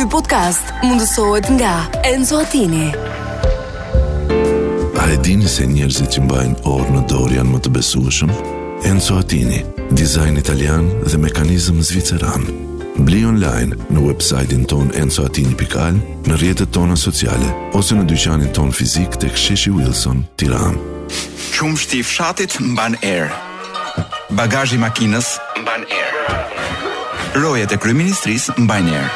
Ky podcast mundësohet nga Enzo Attini. A e dini se njerëzit që mbajnë orë në dorë janë më të besueshëm? Enzo Attini, dizajn italian dhe mekanizëm zviceran. Bli online në website-in tonë enzoattini.al, në rrjetet tona sociale, ose në dyqanin tonë fizik tek sheshi Wilson, Tiranë. Qumështi i fshatit mban erë. Bagazhi i makinës mban erë. Rojet e kryeministrisë mbajnë erë.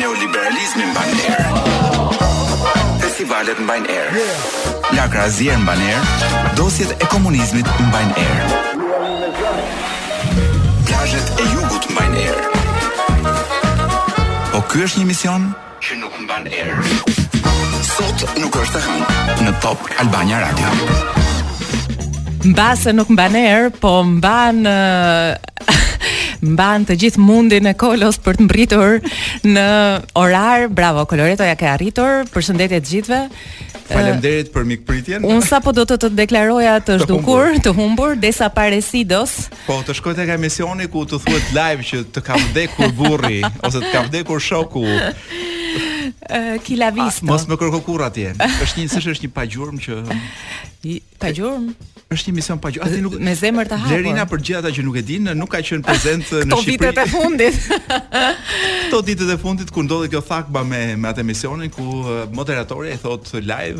Neoliberalizmi mban erë. Festivalet mbajnë erë. Lakra e zier mban erë. Dosjet e komunizmit mbajnë erë. Plazhet e jugut mbajnë erë. Po ky është një emision? që nuk mban erë. Sot nuk është e hënë në Top Albania Radio. Mbase nuk mban erë, po mban mban të gjithë mundin e kolos për të mbërritur në orar. Bravo Kolo, ja ke arritur. Përshëndetje të gjithëve. Faleminderit për mikpritjen. Unë sapo do të të deklaroja të zhdukur, të humbur, desaparecidos. Po të shkoj tek emisioni ku të thuhet live që të ka vdekur burri ose të ka vdekur shoku. Chi l'ha visto. Mos më kërko kurrë atje. Është një s'është është një Pa Gjurmë që Pa Gjurmë. Është një emision Pa Gjurmë. Atë nuk me zemër të hapur. Lerina për gjithë ata që nuk e dinë, nuk ka qenë prezente në Shqipëri. Këto ditët e fundit. Këto ditët e fundit kur ndodhi kjo thakba me me atë emisionin ku moderatorja i thotë live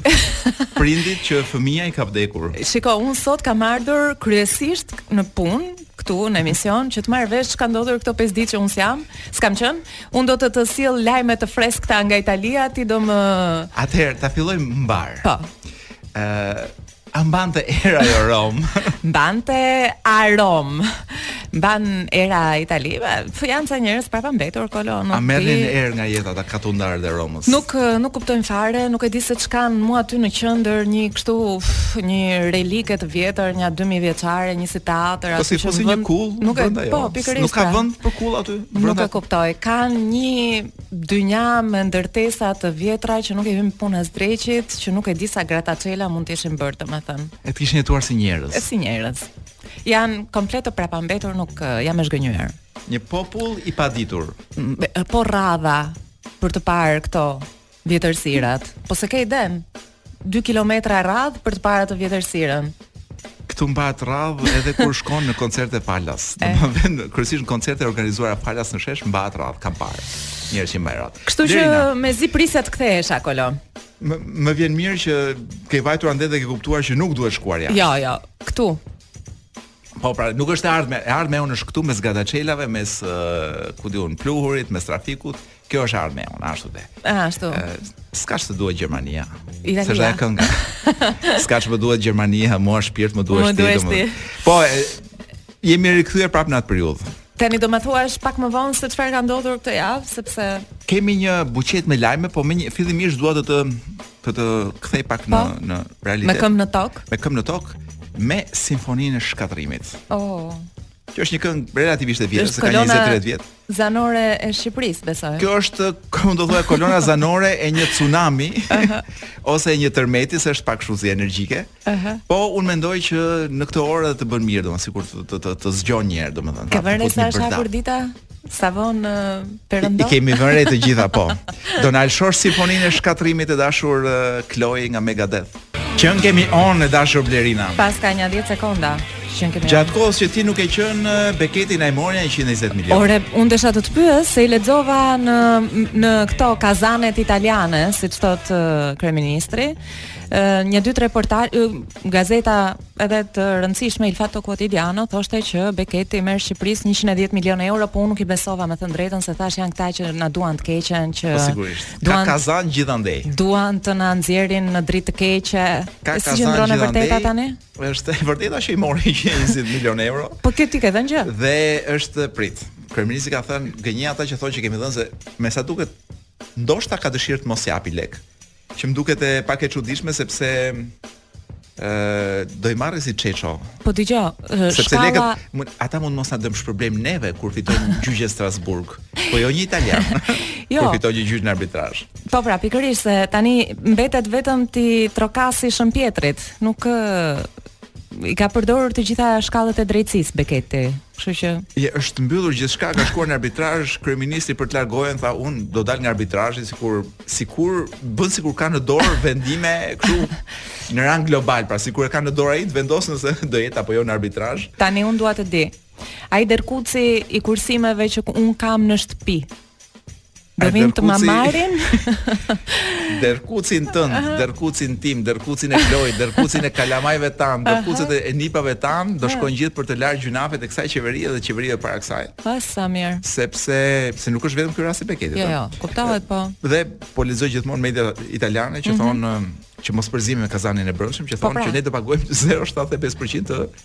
prindit që fëmija i ka vdekur. Shiko, unë sot kam ardhur kryesisht në punë këtu në emision që të marr vesh ç'ka ndodhur këto 5 ditë që unë s'jam, s'kam qenë. Unë do të të sjell lajme të freskëta nga Italia, ti do më Atëherë ta fillojmë mbarë. Po. Ë uh, A mbante erë ajo Roma? mbante aromë? Mban erë Italia, po janë ca njerëz të prapambetur Kolo. A merrin erë nga jeta ata katundarët e Romës? Nuk nuk kuptojnë fare, nuk e di se ç'kanë, mu aty në qendër një kështu një relike të vjetër, një dy mijë vjeçare, një si teatër po aty që në vend. Kullë, nuk e po, pikërisht. Nuk ka pra. vend për kullë aty. Nuk e kuptoj. Kanë një dynja me ndërtesa të vjetra që nuk i hyjnë në punë as dreqit, që nuk e di sa grataçiela mund të ishin bërë, domethënë. E të kishin jetuar si njerëz. E si njerëz. Janë komplet të prapambetur, nuk jam e zhgënjyer. Një popull i paditur. Po radha, për të parë këto vjetërsirat. Po s'e ke idenë 2 kilometra radhë për të parë atë vjetërsirën këtu mbahet radhë edhe kur shkon në koncerte falas. Eh. Domethënë kryesisht në koncerte të organizuara falas në shesh mbahet radhë, kam parë. Njerëz që mbajnë radhë. Kështu që mezi prisja të kthehesha Kolo. Më më vjen mirë që ke vajtur andej dhe ke kuptuar që nuk duhet shkuar jashtë. Jo, jo, këtu. Po pra, nuk është e ardhme, e ardhmja jonë është këtu mes gradaçelave, mes uh, ku diun pluhurit, mes trafikut. Kjo është e ardhmja jonë ashtu de. Ashtu. S'ka ç'të duhet Gjermania. Si është ajo kënga? S'ka ç'më duhet Gjermania, mua shpirt më duhet ti. Më ti. Po, jemi rikthyer prapë në atë periudhë. Tani do më thuash pak më vonë se çfarë ka ndodhur këtë javë, sepse kemi një buqet me lajme, po unë fillimisht dua të të të të kthej pak në po. në realitet. Me këmbë në tok. Me këmbë në tok me simfoninë e shkatërrimit. Oh. Kjo është një këngë relativisht e vjetër, se ka 20-30 vjet. Zanore e Shqipërisë, besoj. Kjo është, do thoja kolona zanore e një cunami ose e një tërmeti, se është pak shumë si energjike. Ëh. Aha. Po un mendoj që në këtë orë të bën mirë, domethënë sikur të të të, të zgjon një herë, domethënë. Ke vënë re sa është hapur dita? Sa vonë perëndon? I kemi vënë re të gjitha po. Do na lëshosh simfoninë e shkatrimit e dashur Chloe nga Megadeth. Jemi on e dashur Blerina. Pas ka një 10 sekonda. Qën kemi. Gjatë kohës që ti nuk e çan Beketin ai mori 120 milionë. Ore, unë desha të të pyes se i lexova në në këto kazanët italiane, siç thot kryeministri, një dy tre portale gazeta edhe të rëndësishme Il Fatto Quotidiano thoshte që Beketi i merr Shqipërisë 110 milionë euro, po unë nuk i besova me thënë drejtën se thash janë këta që na duan të keqen që po sigurisht. Duan ka kazan gjithandej. Duan të na nxjerrin në dritë të keqe. Ka si kazan gjithandej. Është vërteta tani? Është e vërteta që i mori 120 milionë euro. Po kujt i ke dhënë gjë? Dhe është prit. Kryeministri ka thënë gënjejnë ata që thonë që kemi dhënë se me sa duket ndoshta ka dëshirë të mos japi lek. Që më duket pak e çuditshme sepse ë do i marrë si Çeço. Po dëgjo, sepse shkalla... lekët ata mund mos na dëmshpërblejnë neve kur fitojmë gjyqe në Strasburg, po jo një italian. jo. Kur fiton një gjyq në arbitrazh. Po pra, pikërisht se tani mbetet vetëm t'i trokasi Shën Pjetrit, nuk i ka përdorur të gjitha shkallët e drejtësisë Beketi. Kështu që është mbyllur gjithçka, ka shkuar në arbitrazh, kryeministri për të larë gojën tha un do dal nga arbitrazhi sikur sikur bën sikur i ka në dorë vendime kështu në rang global, pra sikur e ka në dorë ai të vendos nëse do jetë apo jo në arbitrazh. Tani un dua të di. Ai derrkuci i kursimeve që un kam në shtëpi, Do vin të ma marrin Derrkucin tënd Derrkucin tim Derrkucin e Chloe Derrkucin e kalamajve tan Derrkucin e nipave tan Do shkojnë gjithë për të larë gjynahet e kësaj qeverie dhe qeverive para kësaj Po sa mirë Sepse Se nuk është vetëm ky rasti i Beketit Jo, jo, kuptohet po Dhe po lexoj gjithmonë mediat italiane që mhm. thonë që mos përzihemi me kazanin e brendshëm që thonë pra. që ne do paguajmë 0.75% të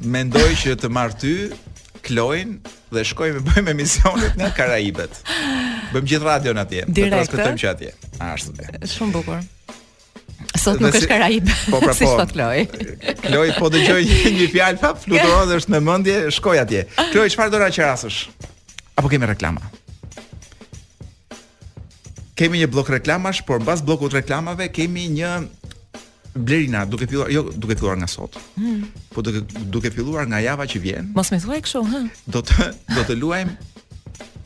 Mendoj që të marr ty, Kloin dhe shkojmë bëjmë emisionet në Karaibe. Bëjmë gjithë radion atje, do të transmetojmë që atje. Ashtu është. Shumë bukur. Sot nuk është Karaib. Po pra po. Kloi. Kloi po dëgjoj një, një fjalë pa fluturon dhe është në mendje, shkoj atje. Kloi çfarë do na qerasësh? Apo kemi reklama? Kemi një blok reklamash, por mbas blokut reklamave kemi një Blerina, duke filluar, jo duke filluar nga sot. Hmm. Po duke duke filluar nga java që vjen. Mos më thuaj kështu, hë. Do të do të luajmë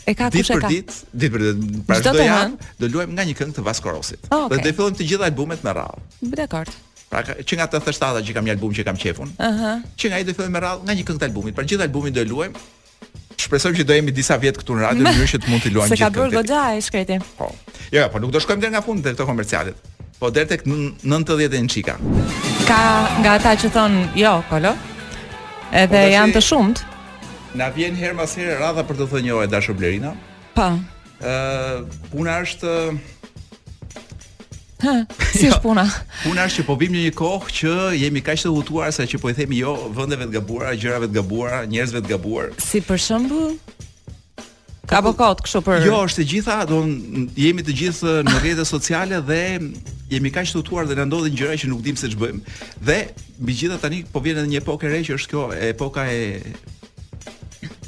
E ka kush e ka? Ditë ditë për ditë. Pra çdo javë do luajmë nga një këngë të Vasco Rossit. Oh, ah, okay. Dhe do fillojmë të gjitha albumet me radhë. Dakor. Pra, që nga tetëdhjetë e shtata që kam një album që kam qefun. Ëh. Uh -huh. Që nga ai do fillojmë me radhë nga një këngë të albumit. Pra gjithë albumin do e luajmë Shpresojmë që do jemi disa vjet këtu në radio në mënyrë që të mund të luajmë gjithë. Se ka bërë goxha i shkreti. Po. Jo, po nuk do shkojmë deri nga fundi tek këto komercialet. Po deri tek 90 e çika. Ka nga ata që thon jo, kolo. Edhe po, janë të shumtë. Na vjen herë pas herë radha për të thënë jo e dashur Blerina. Po. Ëh, puna është Ha, si jo. është puna? Puna është që po vim në një kohë që jemi kaq të hutuar sa që po i themi jo vendeve të gabuara, gjërave të gabuara, njerëzve të gabuar. Si për shembull, Ka po kot kështu për Jo, është e gjitha, do jemi të gjithë në rrjete sociale dhe jemi kaq të hutuar dhe na ndodhin gjëra që nuk dimë se ç'bëjmë. Dhe mbi gjitha tani po vjen edhe një epokë e re që është kjo epoka e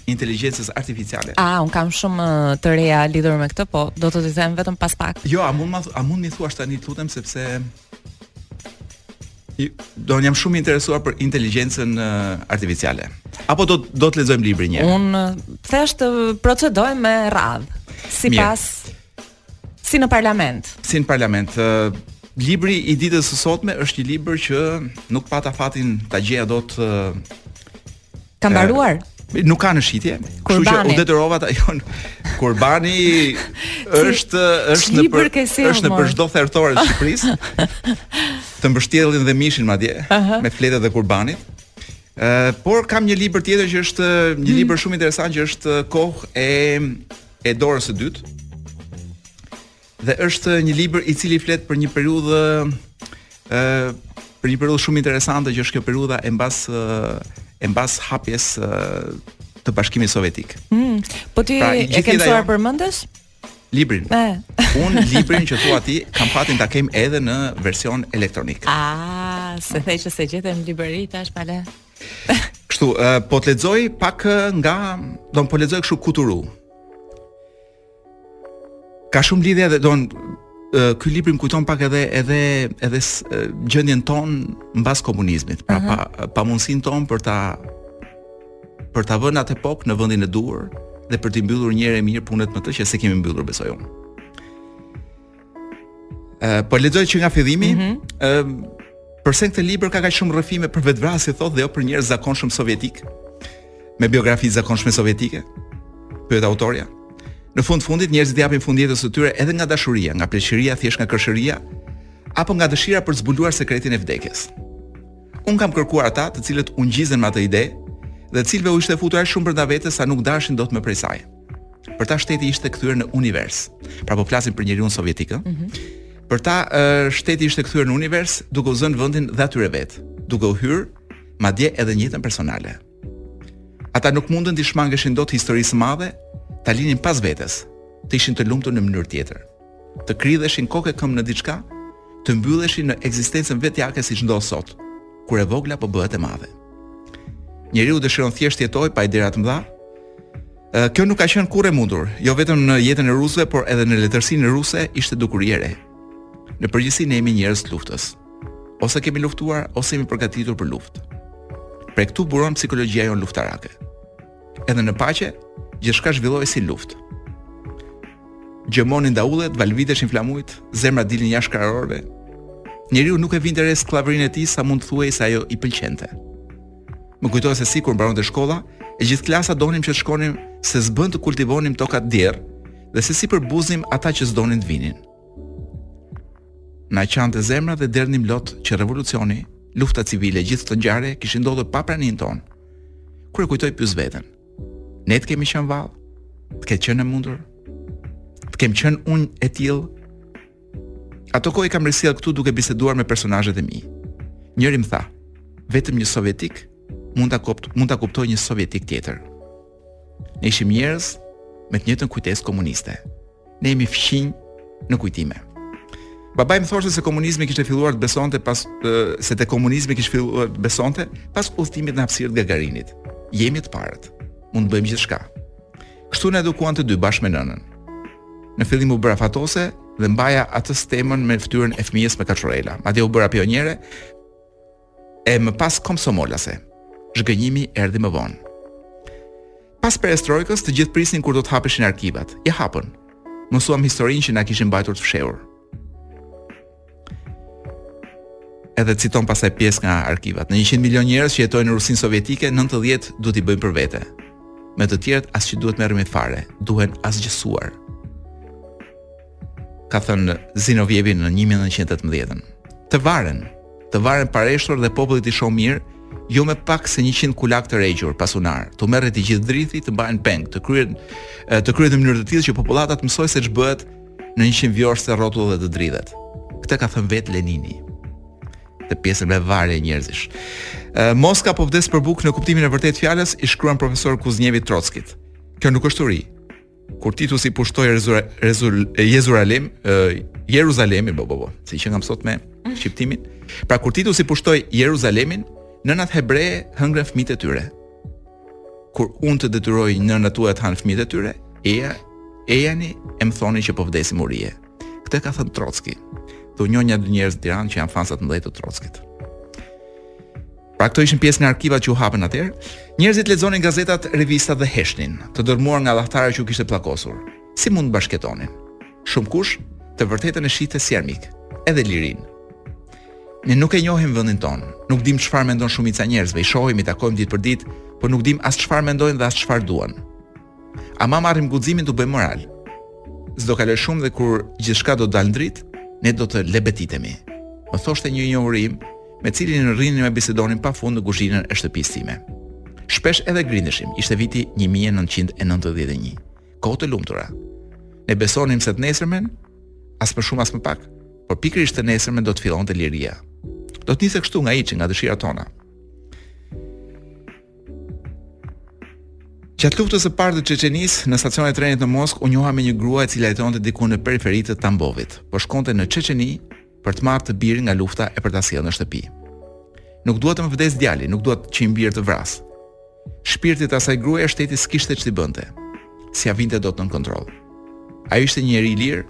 inteligjencës artificiale. Ah, un kam shumë të reja lidhur me këtë, po do të të them vetëm pas pak. Jo, a mund ma, a mund mi thuash tani të lutem sepse do jam shumë interesuar për inteligjencën artificiale. Apo do do të lexojmë librin një herë. Un thjesht procedojmë me radhë. Sipas Si në parlament. Si në parlament. Libri i ditës së sotme është një libër që nuk pata fatin ta gjeja dot Ka mbaruar? nuk ka në shitje, kështu që u detyrova ta jon. Kurbani është është në për, është në për çdo thertore të Shqipërisë. Të mbështjellin dhe mishin madje uh -huh. me fletët e kurbanit. Ë, uh, por kam një libër tjetër që është një libër shumë interesant që është kohë e e dorës së dytë. Dhe është një libër i cili flet për një periudhë ë për një periudhë shumë interesante që është kjo periudha e mbas e mbas hapjes të Bashkimit Sovjetik. Mm, po ti pra, e ke mësuar përmendësh? Librin. Un librin që thua ti kam fatin ta kem edhe në version elektronik. Ah, se the që se gjete në librari tash pale. Kështu, uh, po të lexoj pak nga, do të po lexoj kështu kuturu. Ka shumë lidhje edhe ky libri më kujton pak edhe edhe edhe gjendjen tonë mbas komunizmit, pra uh -huh. pa pamundësinë tonë për ta për ta vënë atë epokë në vendin e duhur dhe për t'i mbyllur njëherë e mirë punët me të që s'e kemi mbyllur besoj unë. Ë po lexoj që nga fillimi, ë mm -hmm. përse në këtë libër ka kaq shumë rrëfime për vetëvrasje thotë dhe jo për njerëz të zakonshëm sovjetikë me biografi të zakonshme sovjetike. Pyet autorja. Në fund të fundit njerëzit i japin fund jetës së tyre edhe nga dashuria, nga pleqëria, thjesht nga kërshëria apo nga dëshira për të zbuluar sekretin e vdekjes. Unë kam kërkuar ata të cilët u ngjizën me atë ide dhe të cilëve u ishte futur aq shumë brenda vetes sa nuk ndaheshin dot më prej saj. Për ta shteti ishte kthyer në univers. Pra po flasim për njeriun sovjetik, ëh. Mm -hmm. Për ta shteti ishte kthyer në univers duke u zënë vendin dhe atyre vetë, duke u hyrë madje edhe në jetën personale. Ata nuk mundën t'i shmangeshin dot historisë së madhe, ta linin pas vetes, të ishin të lumtur në mënyrë tjetër. të kridheshin kokë e këmbë në diçka, të mbylleshin në ekzistencën vetjake siç ndodh sot, kur e vogla po bëhet e madhe. Njeriu dëshiron thjesht të jetojë pa idera të mëdha. Kjo nuk ka qenë kurrë e mundur, jo vetëm në jetën e rusëve, por edhe në letërsinë ruse ishte dukuri e re. Në përgjithësi ne jemi njerëz të luftës. Ose kemi luftuar ose jemi përgatitur për luftë. Prej këtu buron psikologjia jonë luftarake. Edhe në paqe, gjithçka zhvillohej si luftë. Gjëmonin daullet, valviteshin flamujt, zemrat dilnin jashtë kraharorëve. Njeriu nuk e vinte re skllavërinë e tij sa mund të thuhej se ajo i pëlqente. Më kujtohet se si kur mbaronte shkolla, e gjithë klasa donim që të shkonim me se s'bën të kultivonim tokat djerr dhe se si përbuznim ata që s'donin të vinin. Na qante zemra dhe derdhnim lot që revolucioni, lufta civile, gjithë këto ngjarje kishin ndodhur pa praninë tonë. Kur e kujtoj pyes veten, ne të kemi qenë vallë, të ketë qenë e mundur, të kem qenë unë e tillë. Ato kohë i kam risjellë këtu duke biseduar me personazhet e mi. Njëri më tha, vetëm një sovjetik mund ta kuptojë, mund ta kuptojë një sovjetik tjetër. Ne ishim njerëz me të njëjtën kujtesë komuniste. Ne jemi fqinj në kujtime. Babai më thoshte se komunizmi kishte filluar të besonte pas se te komunizmi kishte filluar të besonte pas udhëtimit në hapësirë të Gagarinit. Jemi të parët. Mund të bëjmë gjithçka. Kështu na edukuan të dy bashkë me nënën. Në fillim u bëra fatose dhe mbaja atë stemën me fytyrën e fëmijës me kaçurrela. Madje u bëra pioniere e më pas komsomolase. Zhgënjimi erdhi më vonë. Pas perestrojkës të gjithë prisnin kur do të hapeshin arkivat. I hapën. Mësuam historinë që na kishin mbajtur të fshehur. Edhe citon pastaj pjesë nga arkivat. Në 100 milion njerëz që jetojnë në Rusinë Sovjetike, 90 duhet t'i bëjmë për vete. Me të tjerët as që duhet merremi fare, duhen asgjësuar. ka thënë Zinovjevi në 1918-ën. Të varen, të varen pareshtur dhe populli t'i shohë mirë, jo më pak se 100 kulakë të regjur pasunarë. T'u merret i gjithë drithi, të mbahen peng, të kryen të kryhet në mënyrë të tillë që popullata të mësojë se ç'bëhet në 100 vjorsta rrotull dhe të dridhet. Këtë ka thënë vetë Lenini, këtë pjesën me varje njerëzish. Moska po vdes për bukë në kuptimin e vërtetë të fjalës, i shkruan profesor Kuznjecovi Trockit. Kjo nuk është uri. Kur Titusi pushtoi Jezuralim, Jeruzalemin, bo bo bo, si qenkam sot me mhm. shqiptimin. Pra kur Titusi pushtoi Jeruzalemin, nënat hebreje hëngrën fëmijët e tyre. Kur unë t'i detyroj nënat tuaja të hanë fëmijët e tyre, eja ejani e më thoni që po vdesim urie. Këtë ka thënë Trocki. Dhe unë njoh nja dy njerëz në Tiranë që janë fansat më të mëdhenj të Trockit. Pra këto ishin pjesë nga arkivat që u hapën atëherë. Njerëzit lexonin gazetat, revistat dhe heshnin, të dërmuar nga llahtara që u kishte pllakosur. Si mund të bashkëjetonin? Shumëkush të vërtetën e shihte si armike, edhe lirinë. Ne nuk e njohim vendin tonë, nuk dimë çfarë mendon shumica e njerëzve, i shohim, i takojmë ditë për ditë, por nuk dimë as çfarë mendojnë dhe as çfarë duan. Ama marrim guximin t'u bëjmë moral. S'do kalojë shumë dhe kur gjithçka do të dalë në dritë, ne do të lebetitemi. Më thoshte një i njohuri im, me të cilin rrinim e bisedonim pa fund në kuzhinën e shtëpisë sime. Shpesh edhe grindeshim, ishte viti 1991. Kohë të lumtura. Ne besonim se të nesërmen, as më shumë as më pak, por pikërisht të nesërmen do të fillonte liria. Do të niste kështu nga hiçi, nga dëshirat tona. Gjatë luftës së parë të Çeçenisë, në stacionin e trenit në Moskë u njoha me një grua e cila jetonte diku në periferi të Tambovit. Po shkonte në Çeçeni për të marrë të birin nga lufta e për ta sjellë në shtëpi. Nuk dua të më vdesë djali, nuk dua që im bir të vrasë. Shpirtit të asaj gruaje shteti s'kishte ç'i bënte. S'ia vinte dot nën kontroll. Ajo ishte një njeri i lirë,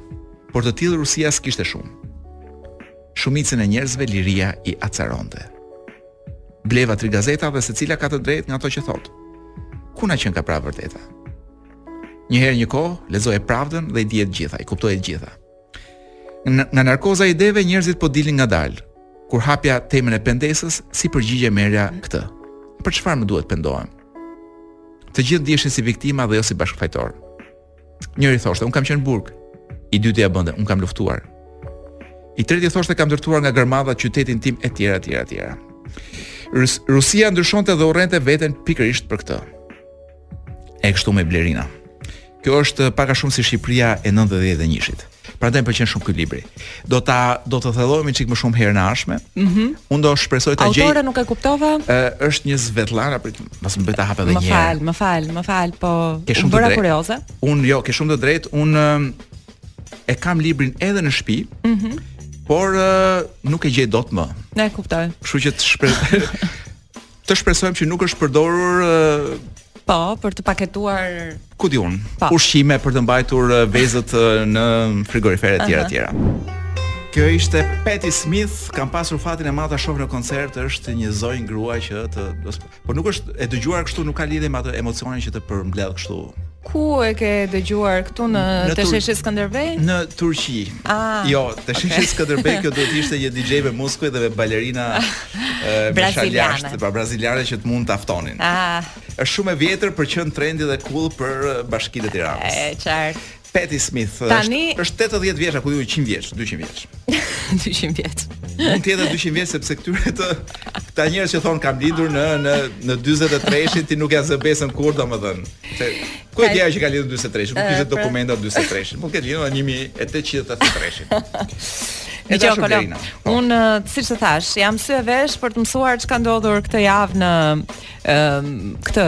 por të tillë Rusia s'kishte shumë. Shumicën e njerëzve liria i acaronte. Bleva tri gazeta dhe secila ka të drejtë nga ato që thotë. Ku na qenka pra e vërteta? Një herë një kohë, lexoje Pravdën dhe i dije të gjitha, i kuptoje të gjitha. Në, nga narkoza e ideve njerëzit po dilnin ngadalë. Kur hapja temën e pendesës, si përgjigje merrja këtë. Për çfarë më duhet të pendohem? Të gjithë ndiheshin si viktima dhe jo si bashkëfajtorë. Njëri thoshte, un kam qenë në burg. I dyti ja bënte, un kam luftuar. I treti thoshte kam ndërtuar nga gërmadha qytetin tim etj etj etj. Rus Rusia ndryshonte dhe urrente veten pikërisht për këtë. E kështu me Blerina. Kjo është pak a shumë si Shqipëria e 91-shit. Prandaj më pëlqen shumë ky libri. Do ta do të thellohemi çik më shumë herën e ardhshme. Mhm. Mm Unë do shpresoj ta gjej. Autoren nuk e kuptova. Ë është një Svetlana prit mos më bëj ta hap edhe një herë. Më fal, më fal, më fal, po ke shumë të drejtë. Kurioze. Unë jo, ke shumë të drejtë. Unë e kam librin edhe në shtëpi. Mhm. Mm por uh, nuk e gjej dot më. E kuptoj. Kështu që të shpresoj. Të shpresojmë që nuk është përdorur Po, për të paketuar ku di un, po. ushqime për të mbajtur vezët në frigorifer etj etj. Kjo ishte Patti Smith, kam pasur fatin e madh ta shoh në koncert, është një zonjë grua që të por nuk është e dëgjuar kështu, nuk ka lidhje me atë emocionin që të përmbledh kështu. Ku e ke dëgjuar këtu në, në te sheshi Skënderbej? Në Turqi. Ah, jo, te sheshi okay. Skënderbej kjo duhet ishte një DJ me muskuj dhe me balerina me shaljash, pra braziliane që të mund ta ftonin. Ah. Është shumë e vjetër për qen trendi dhe cool për bashkinë e Tiranës. E qartë. Patti Smith Tani... është, është 80 vjeç apo jo 100 vjeç, 200 vjeç. 200 vjeç. Mund të jetë 200 vjeç sepse këtyre të këta njerëz që thon kam lindur në në në 43-shin ti nuk ja zë besën kurrë domethënë. Se ku e di ajo që ka lindur në 43-shin, ku kishte dokumenta 43-shin, mund të ketë lindur në 1883-shin. E dashur Kolo, Blerina. Po. Unë siç të thash, jam sy e vesh për të mësuar çka ndodhur këtë javë në ëm këtë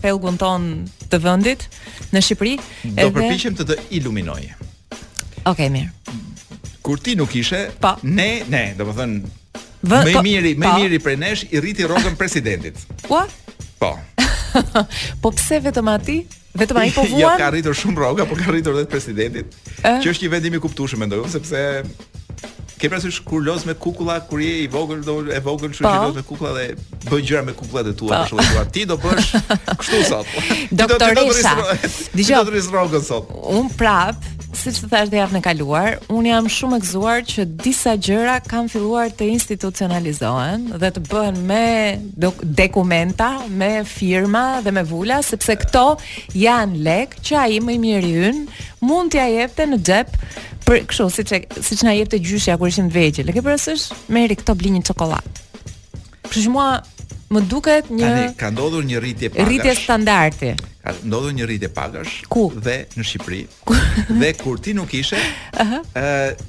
pellgun ton të vendit në Shqipëri. Do përpiqem të të iluminoj. Okej, okay, mirë. Kur ti nuk ishe, pa. Po. ne, ne, domethënë, Vë, më i po, miri, më i po. miri prej nesh i rriti rrogën presidentit. Po? Po. po pse vetëm atij? Vetëm ai po vuan. Ja ka rritur shumë rroga, po ka rritur edhe presidentit. Eh? Që është një vendim i kuptueshëm mendoj unë sepse Ke parasysh kur loz me kukulla, kur je i vogël, jo e vogël, kështu që po. loz me kukulla dhe bën gjëra me kukullat e tua, po. për shembull, thua ti do bësh kështu sot. Doktoresha. Ti do të rris rrogën sot. Un prap, siç të thash dhe javën e kaluar, un jam shumë e gëzuar që disa gjëra kanë filluar të institucionalizohen dhe të bëhen me dokumenta, me firma dhe me vula, sepse këto janë lek që ai më i miri ynë mund t'ia jepte në xhep për kështu siç e siç na jepte gjyshja kur ishim të vegjël. E ke parasysh? Merri këto blini çokollata. Kështu që mua më duket një Tani ka ndodhur një rritje pagash. Rritje standardi. Ka ndodhur një rritje pagash ku dhe në Shqipëri. Ku? dhe kur ti nuk ishe, ëh, uh -huh.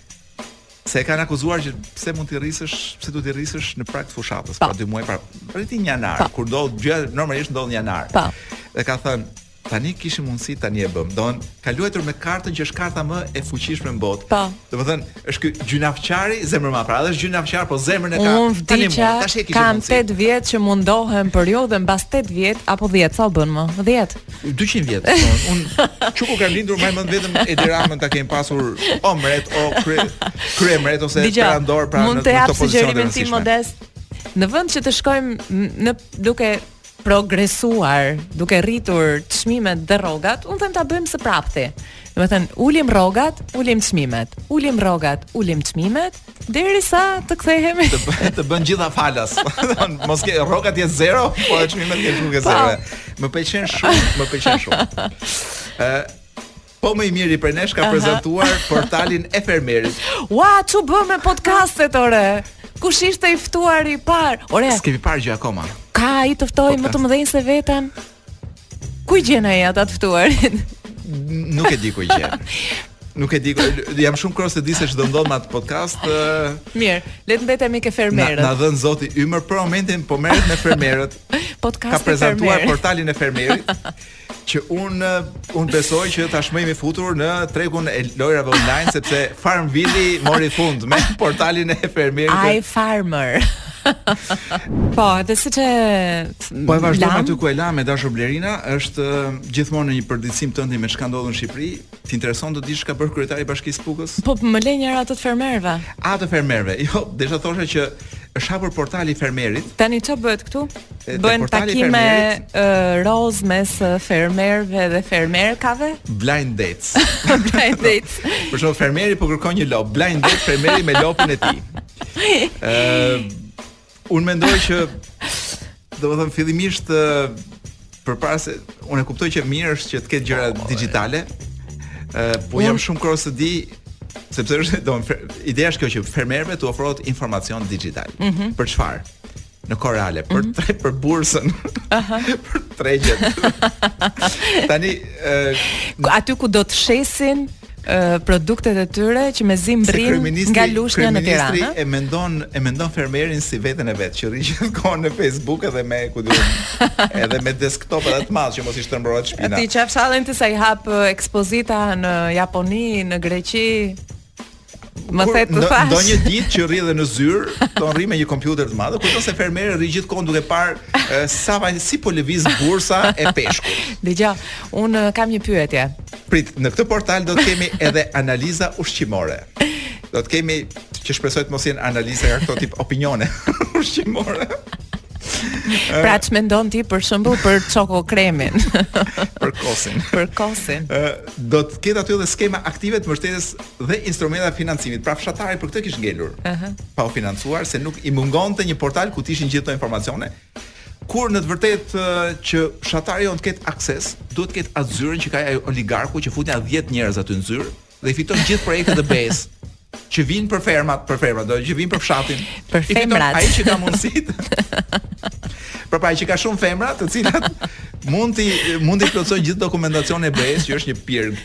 Se e kanë akuzuar që pse mund t'i rrisësh, pse duhet t'i rrisësh në prag të fushatës, pra dy muaj para. Rriti në janar, kur çdo gjë normalisht ndodh në janar. Po. Dhe ka thënë, tani kishim mundësi tani e bëm. Domethënë ka luajtur me kartën që është karta më e fuqishme në botë. Po. Domethënë, është ky gjynafçari zemër më pra, edhe është gjynafçar, po zemrën e ka. Unë vdiqa, tash e kishim mundësi. Kam 8 vjet që mundohem për ju dhe mbas 8 vjet apo 10 sa u bënë më? 10. 200 vjet. Po, un që kur kam lindur mbaj mend vetëm Edi Ramën ta kem pasur o mret o kry, kryemret ose perandor pra mund të jap sugjerimin tim modest. Në vend që të shkojmë në duke progresuar, duke rritur çmimet dhe rrogat, un them ta bëjmë së prapti. Domethënë, ulim rrogat, ulim çmimet. Ulim rrogat, ulim çmimet, derisa të kthehemi. Të bëhen të bëhen të gjitha falas. Mos ke, rrogat i ke zero, po e çmimet ke shumë zero. Po. Më pëlqen shumë, më pëlqen shumë. Ë Po më i miri prej nesh ka prezantuar portalin e fermerit. Ua, ç'u bë me podcastet ore? Kush ishte i ftuar i parë? Ore, s'kemi parë gjë akoma. Ka ai të ftojë më të mëdhenj se veten? Ku i gjen ai ata të ftuarit? Nuk e di ku i gjen. Nuk e di, jam shumë kurioz të di se ç'do ndodh me atë podcast. Mirë, le të mbetemi ke fermerët. Na, na dhëntë Zoti ymër për momentin, po merret me fermerët. Podcast ka prezantuar portalin e fermerit që un un besoj që tashmë jemi futur në tregun e lojrave online sepse Farmville mori fund me portalin e fermerit. Ai farmer. po, edhe siç e Po e vazhdojmë aty ku e lamë e dashur Blerina, është gjithmonë në një përditësim tëndin me ç'ka ndodhur në Shqipëri. Të intereson të dish çka bën kryetari i Bashkisë së Pukës? Po më le njëherë atë të fermerëve. A të fermerëve. Jo, desha thosha që është hapur portali i fermerit. Tani ç'a bëhet këtu? Bëhen takime uh, roz mes fermerëve dhe fermerkave? Blind dates. blind dates. Për shkak fermeri po kërkon një lopë, blind dates fermeri me lopën e tij. Ëh, uh, Unë mendoj që domethënë fillimisht përpara se unë e kuptoj që mirë është që të ketë gjëra po, digjitale. Ë po jam shumë kurioz të di sepse është do ideja është kjo që fermerëve t'u ofrohet informacion digjital. Mm -hmm. Për çfarë? Në kohë reale, për mm -hmm. tre, për bursën. Aha. për tregjet. Tani ë aty ku do të shesin produktet e tyre që mezi mbërrijnë nga Lushnja në Tiranë. Kryeministri e mendon e mendon fermerin si veten e vet, që rri gjithë kohën në Facebook edhe me ku di unë, edhe me desktop edhe të madh që mos i shtrembrohet shpina. Ti qafsha lekët ti sa i hap ekspozita në Japoni, në Greqi. Më the të thash. Do një ditë që rri dhe në zyrë, do të rri me një kompjuter të madh, kurse fermeri rri gjithkohë duke parë sa vajti si po lëviz bursa e peshkut. Dëgjo, unë kam një pyetje. Prit, në këtë portal do të kemi edhe analiza ushqimore. Do të kemi që shpresoj të mos jenë analiza nga këto tip opinione ushqimore. Pra çfarë mendon ti për shembull për çokokremin Për kosin Për kosin Do të ketë aty dhe skema aktive të mbështetjes dhe instrumenta financimi. Pra fshatari për këtë kish ngelur. Ëh. Uh -huh. Pa u financuar se i mungonte një portal ku të ishin gjithë këto informacione. Kur në të vërtetë që fshatari jonë të ketë akses, duhet të ketë atë zyrën që ka ai oligarku që fut nja 10 njerëz aty në zyrë dhe i fiton gjithë projektet e BE-së që vijnë për fermat, për fermat, dmth që vijnë për fshatin. Për femrat. Ai që ka mundësitë. Po pra që ka shumë femra, të cilat mund të mund të plotësojnë gjithë dokumentacionin e BE-së, që është një pirg.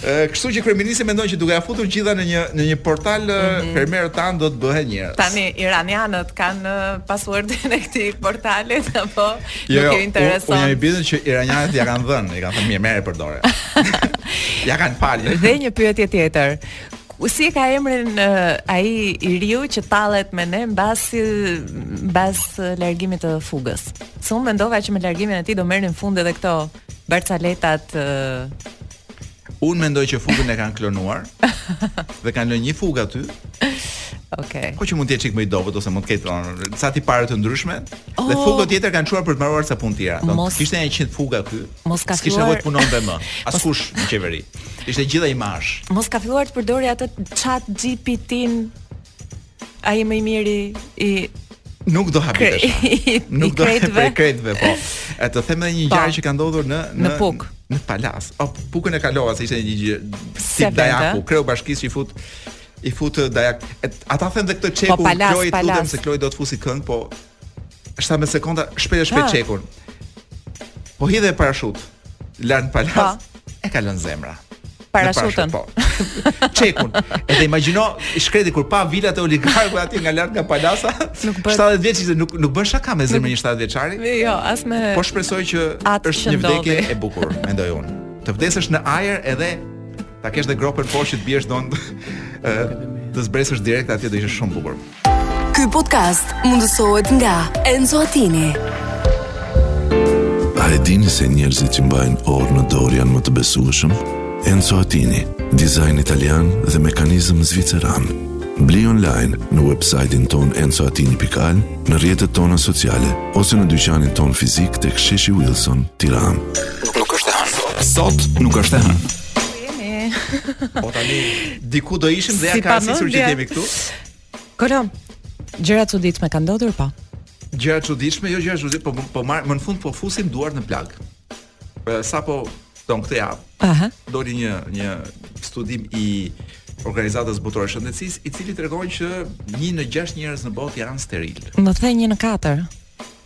Kështu që kryeministri mendon që duke ia futur gjitha në një në një portal mm -hmm. fermerët tanë do të bëhen njerëz. Tani iranianët kanë passwordin e këtij portali apo jo, nuk u, jo, intereson. Unë jam i bindur që iranianët ia kanë dhënë, i kanë thënë mirë, merre përdore. ia kanë falë. Dhe një pyetje tjetër si e ka emrin uh, ai i riu që tallet me ne mbas mbas largimit të Fugës. Se unë mendova që me largimin e tij do merrnin fund edhe këto Barcaletat Unë mendoj që Fugën e kanë klonuar dhe kanë lënë një Fugë aty. Okej. Okay. Po që mund të jetë çik më i dobët ose mund të ketë ca tipare të ndryshme oh. dhe Fugën tjetër e kanë çuar për të mbaruar ca punë tjera. Mos... Po të kishte njëqind Fuga aty. Mos ka filluar. S'kishte nevojë punonte më. Askush në qeveri. Ishte gjithë imazh. Mos ka filluar të përdori atë chat GPT-n Ai është më i miri i Nuk do habitesha. Nuk do të krejtve, po. E të them edhe një po. ngjarje që ka ndodhur në në, në Pukë. Në Palasë. O Pukën e kalova se ishte një gjë si dajaku, kreu i bashkisë që i fut i fut dajak. Ta them dhe këtë po, çeku Kloi të lutem se Kloi do të fusi këngë, po Është me sekonda, shpejt e shpejt çekun. Po hidhej me parashutë. Lart në Palasë. Po. E ka lënë zemra. Parashutën. Po. Çekun. Edhe imagjino i shkreti kur pa vilat e oligarkëve aty nga lart nga Palasa. 70 vjeç ishte nuk nuk bëhet shaka me zemrën e 70 vjeçari. Jo, as me Po shpresoj që është një vdekje e bukur, mendoj unë. Të vdesësh në ajër edhe ta kesh dhe gropën poshtë të biesh dhe të zbresësh direkt atje do ishte shumë bukur. Ky podcast mundësohet nga Enzo Attini. A e dini se njerëzit që mbajnë orë në dorë janë më të besueshëm? Enzo Attini, dizajn italian dhe mekanizëm zviceran. Bli online në website-in tonë enzoatini.al, në rrjetet tona sociale, ose në dyqanin tonë fizik tek sheshi Wilson, Tiranë. Nuk është e hënë. Sot nuk është e hënë. Po tani diku do ishim dhe ja si ka arsye që jemi këtu. Kolo, gjëra çuditshme kanë ndodhur po. Gjëra çuditshme, jo gjëra çuditshme, po po ma, më në fund po fusim duart në plagë. Sapo, tani këtë javë. Aha. Doli një një studim i Organizatës Botërore Shëndetësisë, i cili tregon që 1 në 6 njerëz në botë janë steril. Më the 1 në 4.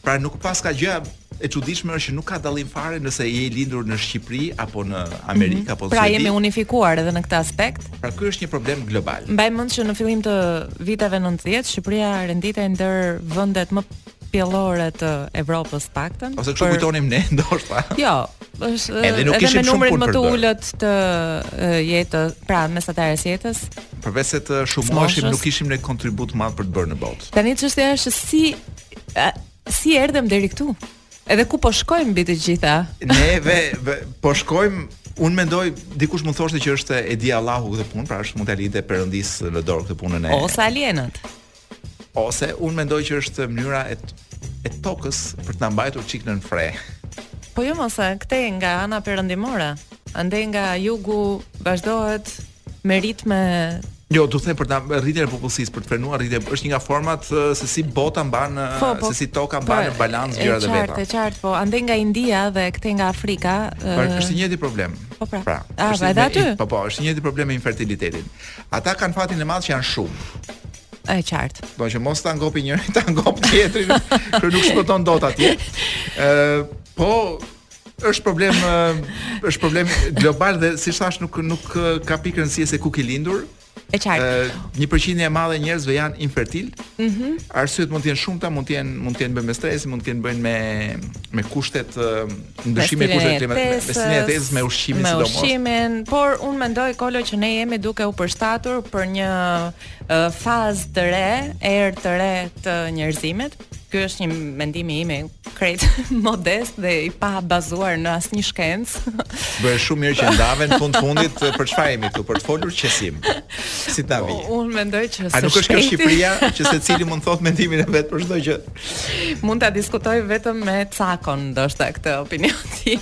Pra nuk paska gjëja e çuditshme është që nuk ka dallim fare nëse je i lindur në Shqipëri apo në Amerikë mm -hmm. apo në pra, Suedi. Pra jemi unifikuar edhe në këtë aspekt. Pra ky është një problem global. Mbaj mend që në fillim të viteve 90 Shqipëria renditej ndër vendet më pjellore të Evropës, të paktën. Ose kështu për... kujtonim ne ndoshta. Jo, është edhe nuk edhe me numrin më të ulët të jetës, pra mesatares së jetës. Përveçse të shumoheshim, nuk kishim ne kontribut madh për të bërë në botë. Tani çështja është si si erdhëm deri këtu? Edhe ku po shkojmë mbi të gjitha? Neve po shkojmë Unë mendoj dikush mund thoshte që është e di Allahu këtë punë, pra është mund t'ia linte Perëndisë në dorë këtë punën e. Ose alienët. Ose unë mendoj që është mënyra e e tokës për të na mbajtur çik nën fre. Po jo mos, këtej nga ana perëndimore. Andej nga jugu vazhdohet me ritme Jo, do them për ta rritjen e popullsisë, për të frenuar rritjen, është një nga format se si bota mban po, po, se si toka mban në po, balancë gjërat e veta. Është qartë, qartë, po andej nga India dhe këtej nga Afrika. Po është i njëjti problem. Po pra. pra a, është edhe aty? Po po, është i njëjti problem me infertilitetin. Ata kanë fatin e madh që janë shumë. E qartë. Po që mos ta ngopi njëri, ta ngop tjetri, kur nuk shpëton dot atje. Ë, po është problem është problem global dhe siç thashë nuk nuk ka pikë rëndësie se ku ke lindur. E qartë. Një përqindje e madhe e njerëzve janë infertil. Mhm. Mm Arsyet mund të jenë të shumta, mund të jenë mund të kenë bëjnë me stresin, mund të kenë bëjnë me me kushtet ndryshime të kushteve klimatike, me stilin e jetesës, me ushqimin sidomos. Me ushqimin, por unë mendoj, Kolo, që ne jemi duke u përshtatur për një fazë të re, erë të re të njerëzimit, ky është një mendim i imi krejt modest dhe i pabazuar në asnjë shkencë. Bëre shumë mirë që e ndave në fund fundit për çfarë jemi këtu për të folur qesim qesim. Si të na vijë. Po, unë mendoj që A nuk është kjo Shqipëria që secili mund të thotë mendimin e vet për çdo gjë. Mund ta diskutoj vetëm me Cakon ndoshta këtë opinion tim.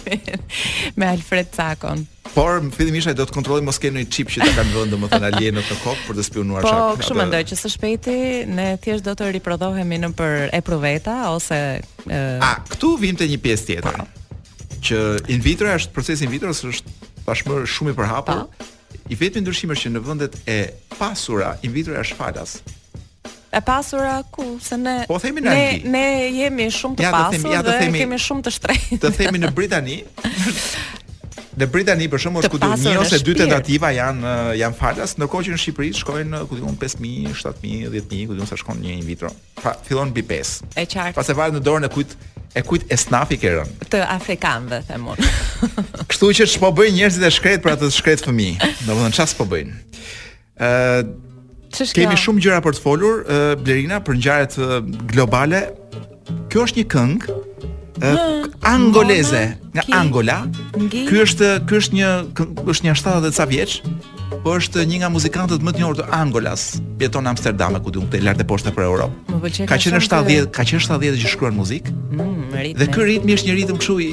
me Alfred Cakon. Por fillimisht ai do të kontrollojë mos kenë një çip që ta kanë vënë domethënë alienët në kokë për të spiunuar çka. Po, kështu mendoj që së shpejti ne thjesht do të riprodhohemi nëpër epruveta ose e... A, këtu vijmë te një pjesë tjetër. Pa. Po. Që in vitro është procesi in vitro është tashmë shumë i përhapur. Pa. Po. I vetmi ndryshim është që në vendet e pasura in vitro është falas. e pasura ku se ne po themi në Angli. Ne ne jemi shumë të ja, pasur themi, ja, dhe themi, kemi shumë të shtrenjtë. Të themi në Britani. në Britani për shembull është ku di unë një ose dy tentativa janë janë falas, ndërkohë që në Shqipëri shkojnë ku di unë 5000, 7000, 10000, ku di unë sa shkon një in vitro. Pra fillon mbi 5. E qartë. Pastaj varet në dorën e kujt e kujt esnafi ke rënë. Të afrikanëve them unë. Kështu që ç'po bëjnë njerëzit e shkretë për atë shkretë fëmijë. Domethënë ça s'po bëjnë. Ëh, Ç'është kjo? Kemi shumë gjëra për të folur, uh, Blerina, për ngjarjet uh, globale. Kjo është një këngë uh, angoleze nga Angola. Ky është ky është një është një 70 ca vjeç, po është një nga muzikantët më të njohur të Angolas. Jeton në Amsterdam, ku di unë lart e poshtë për Europë. Ka qenë 70, ka qenë 70 që shkruan muzikë. Mm, dhe ky ritmi është një ritëm kështu i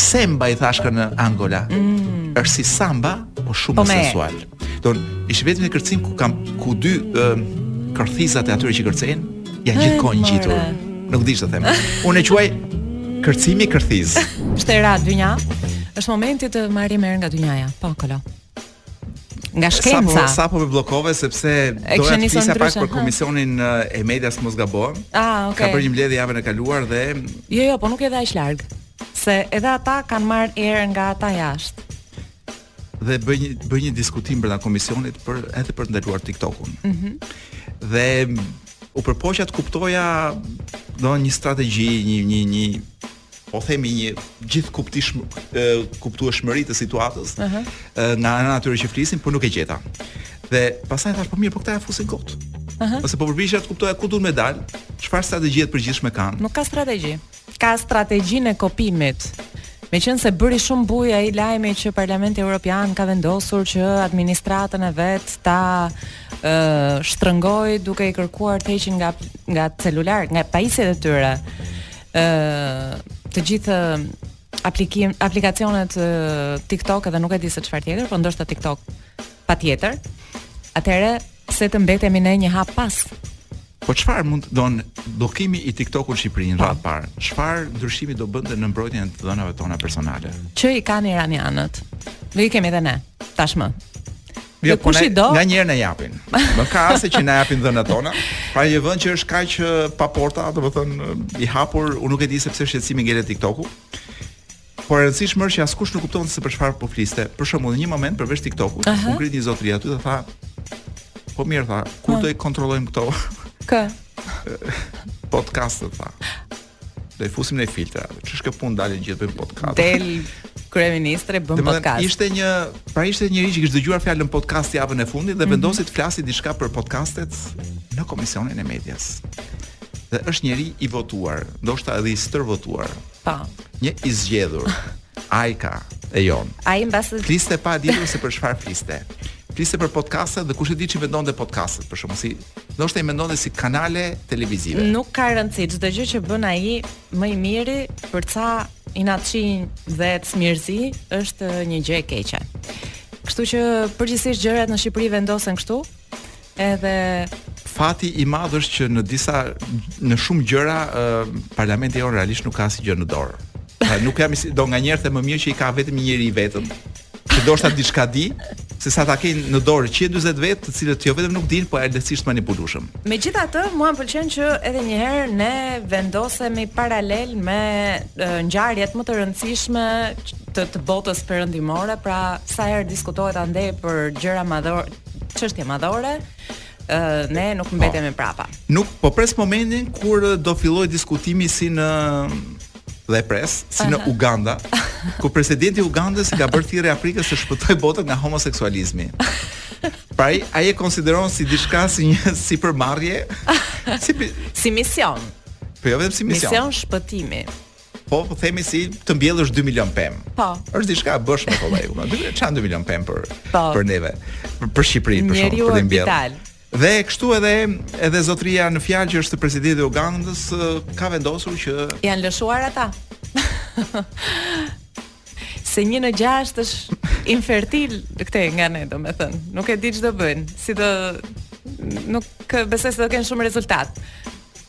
semba i thashkan në Angola. Mm. Është si samba, po shumë më sensual. Don, ishte vetëm një kërcim ku kam ku dy um, kërthizat e atyre që kërcejnë janë gjithkohë ngjitur. Nuk di çfarë them. Unë e quaj kërcimi kërthiz. Është era dynja. Është momenti të marrim erë nga dynjaja. Po, kolo. Nga shkenca. Sapo më bllokove sepse do të flisja pak për komisionin e medias mos gaboj. Ah, okay. Ka bërë një mbledhje javën e kaluar dhe Jo, jo, po nuk e dha aq larg. Se edhe ata kanë marrë erë nga ata jashtë. dhe bëjnë një bëjnë një diskutim brenda komisionit për edhe për të ndaluar TikTokun. Ëh. Mm -hmm. Dhe u përpoqa të kuptoja do një strategji, një një një po themi një gjithë kuptish kuptueshmëri të situatës. Ëh. Uh -huh. Nga ana atyre që flisnin, por nuk e gjeta. Dhe pastaj thashë po mirë, po këta ia fusin kot. Ëh. Uh -huh. Ose po përpiqesha të kuptoja ku dun me dal, çfarë strategjie të përgjithshme kanë. Nuk ka strategji. ka strategjinë e kopjimit. Meqenëse bëri shumë bujë ai lajmi që Parlamenti Europian ka vendosur që administratën e vet ta ë uh, shtrëngojë duke i kërkuar të heqin nga nga celular, nga pajisjet e tyre. ë uh, të gjithë aplikim aplikacionet uh, TikTok edhe nuk e di se çfarë tjetër, por ndoshta TikTok Patjetër. Atëherë pse të mbetemi ne një hap pas? Po çfarë mund të don bllokimi i TikTok-ut në Shqipëri në radhë të parë? Çfarë ndryshimi do bënte në mbrojtjen e të dhënave tona personale? Që i kanë iranianët. Do i kemi edhe ne tashmë. Jo, po kush i do? Nganjëherë na japin. Më ka ase që na japin të dhënat tona. Pra një vend që është kaq pa porta, domethënë i hapur, unë nuk e di se pse shqetësimi ngelet TikTok-u. Po e rëndësishme është që askush nuk kuptonte se për çfarë po fliste. Për shembull, në një moment përveç TikTokut, uh -huh. u ngrit një zotëri aty dhe tha, po mirë tha, kur do i kontrollojmë këto? Kë? Podcastet tha. Do i fusim në filtra. Ç'është kjo punë dalin gjithë për podcast? Del kryeministri bën podcast. Ishte një, pra ishte një njeri që kishte dëgjuar fjalën podcast javën e fundit dhe mm -hmm. vendosi të flasi diçka për podcastet në komisionin e medias dhe është njeri i votuar, ndoshta edhe i stërvotuar. Po. Një i zgjedhur. Ajka e jon. Ai mbase fliste pa ditur se për çfarë fliste. Fliste për podcaste dhe kush e di ç'i mendonte podcastet për shkak si ndoshta i mendonte si kanale televizive. Nuk ka rëndësi çdo gjë që bën ai më i miri për ca inatçinj dhe cmirëzinj është një gjë e keqe. Kështu që përgjithsisht gjërat në Shqipëri vendosen kështu. Edhe fati i madh është që në disa në shumë gjëra uh, parlamenti jonë realisht nuk ka asgjë në dorë. Pra nuk jam do nganjëherë më mirë që i ka vetëm një njeri i vetëm. Që ndoshta diçka di, se sa ta kenë në dorë 140 vet, të cilët jo vetëm nuk dinë, po janë lehtësisht manipulueshëm. Megjithatë, mua më pëlqen që edhe një herë ne vendosemi paralel me ngjarjet më të rëndësishme të, të botës perëndimore, pra sa herë diskutohet andej për gjëra madhore, çështje madhore, ë ne nuk po. mbetemi oh. prapa. Nuk po pres momentin kur do fillojë diskutimi si në dhe pres si në Uganda, ku presidenti i Ugandës i ka bërë thirrje Afrikës të shpëtojë botën nga homoseksualizmi. Pra ai ai e konsideron si diçka si një si përmarrje, si si mision. Po jo vetëm si mision. Mision shpëtimi. Po po themi si të mbjellësh 2 milion pemë. Po. Është diçka e bëshme po vëllai. Dy çan 2 milion pemë për po. për neve. Për, për Shqipërinë për shkak të mbjellë. Dhe kështu edhe edhe zotria në fjalë që është presidenti i Ugandës ka vendosur që janë lëshuar ata. Se një në gjashtë është infertil këtej nga ne, do me thënë. Nuk e di ç'do bëjnë, si do... Nuk besoj se do kenë shumë rezultat.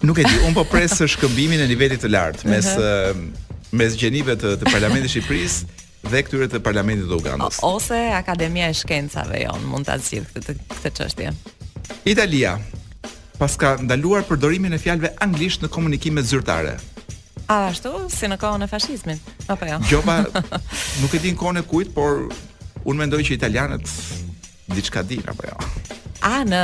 Nuk e di, unë po pres shkëmbimin e nivelit të lartë, mes, uh -huh. mes gjenive të, të parlamentit të Shqipërisë, dhe këtyre të parlamentit të Ugandës. Ose Akademia e Shkencave jonë mund të zgjidhë këtë, këtë qështje. Italia, paska ndaluar përdorimin e fjalëve anglisht në komunikimet zyrtare. A ashtu si në kohën e fashizmit, apo jo? Gjoba nuk e di në kohën e kujt, por unë mendoj që italianët diçka dinë apo jo. A në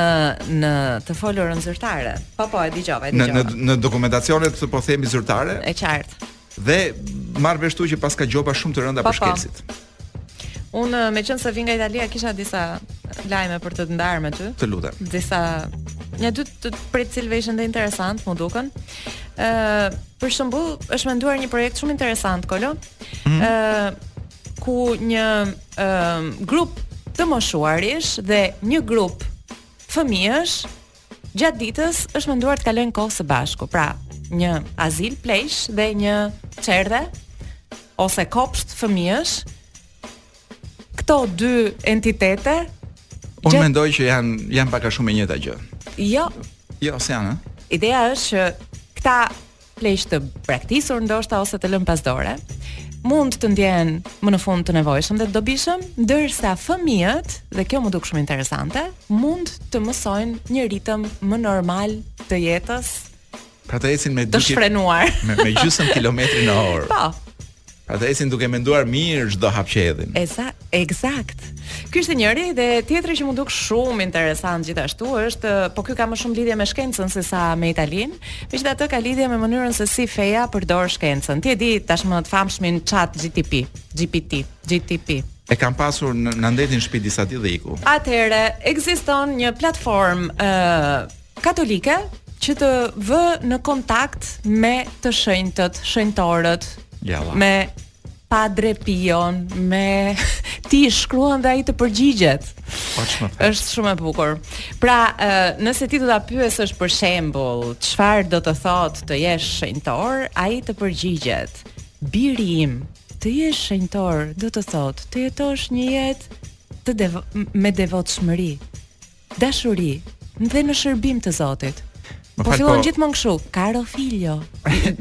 në të folurën zyrtare. Po po, e dëgjova, e dëgjova. Në në në dokumentacionet po themi zyrtare. E qartë. Dhe marr vesh këtu që paska gjoba shumë të rënda po, për po. shkelësit. Po. Unë me qenë se vi nga Italia kisha disa lajme për të ndarë me ty. Të lutem. Disa një dy prej të cilave ishin dhe interesante, më duken. Ë, uh, për shembull, është menduar një projekt shumë interesant, Kolo. Ë, mm -hmm. uh, ku një ë uh, grup të moshuarish dhe një grup fëmijësh Gjatë ditës është menduar të kalojnë kohë së bashku, pra një azil pleqsh dhe një çerdhe ose kopsht fëmijësh. Këto dy entitete Unë gjatë... mendoj që janë janë pak a shumë e njëjta gjë. Jo. Jo, s'janë. Ideja është që këta pleq të braktisur ndoshta ose të lënë pas dore, mund të ndjehen më në fund të nevojshëm dhe të dobishëm, ndërsa fëmijët, dhe kjo më duk shumë interesante, mund të mësojnë një ritëm më normal të jetës. Pra të ecin të shfrenuar me, me gjysmë kilometri në orë. Po. Pra të ecin duke menduar mirë çdo hap që hedhin. Eza, ekzakt. Ky ishte njëri dhe tjetri që më duk shumë interesant gjithashtu është, po ky ka më shumë lidhje me shkencën se sa me Italinë. Megjithatë ka lidhje me mënyrën se si feja përdor shkencën. Ti e di tashmë të famshmin Chat GTP, GPT, GTP. E kam pasur na ndenji në shtëpi disa ditë dhe iku. Atëherë ekziston një platformë ë uh, Katolike që të vë në kontakt me të shenjtët, shenjtorët, me Padre Pion, me ti shkruan dhe ai të përgjigjet. Po ç'më thua. Është shumë e bukur. Pra, nëse ti do ta pyesësh për shembull, çfarë do të thotë të jesh shenjtor, ai të përgjigjet. Biri im, të jesh shenjtor do të thotë të jetosh një jetë të devo me devotshmëri. Dashuri dhe në shërbim të Zotit. Po fillon po... gjithmonë kështu, caro figlio.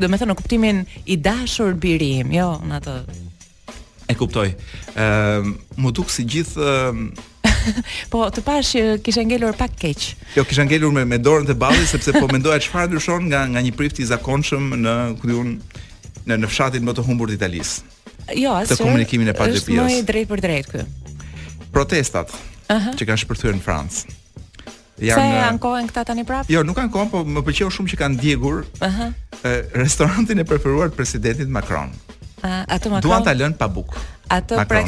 Domethënë në kuptimin i dashur biri im, jo në atë. E kuptoj. Ëm, ehm, uh, më duk si gjithë ehm, po të pashë që kishe ngelur pak keq. Jo, kisha ngelur me me dorën te balli sepse po mendoja çfarë ndryshon nga nga një prift i zakonshëm në ku di unë në në fshatin më të humbur të Italisë. Jo, asgjë. Te komunikimi me Padre Pion. Është më i drejtpërdrejtë ky. Protestat uh -huh. që kanë shpërthyer në Francë. Janë Se ankohen këta tani prapë? Jo, nuk ankohen, po më pëlqeu shumë që kanë djegur ëh uh -huh. restorantin e preferuar të presidentit Macron. Uh, atë Macronin. Duan ta lënë pa bukë. Atë pra.